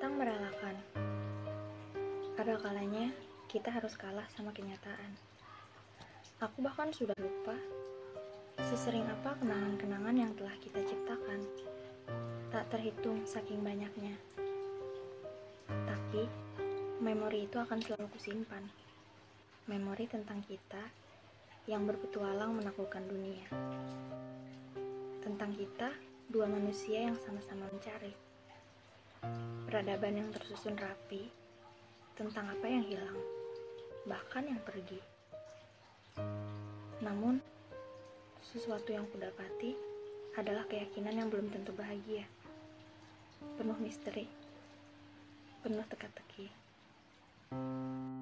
Tentang merelakan. Ada kalanya kita harus kalah sama kenyataan. Aku bahkan sudah lupa sesering apa kenangan-kenangan yang telah kita ciptakan. Tak terhitung saking banyaknya. Tapi memori itu akan selalu kusimpan. Memori tentang kita yang berpetualang menaklukkan dunia. Tentang kita, dua manusia yang sama-sama mencari peradaban yang tersusun rapi tentang apa yang hilang, bahkan yang pergi. Namun, sesuatu yang kudapati adalah keyakinan yang belum tentu bahagia, penuh misteri, penuh teka-teki.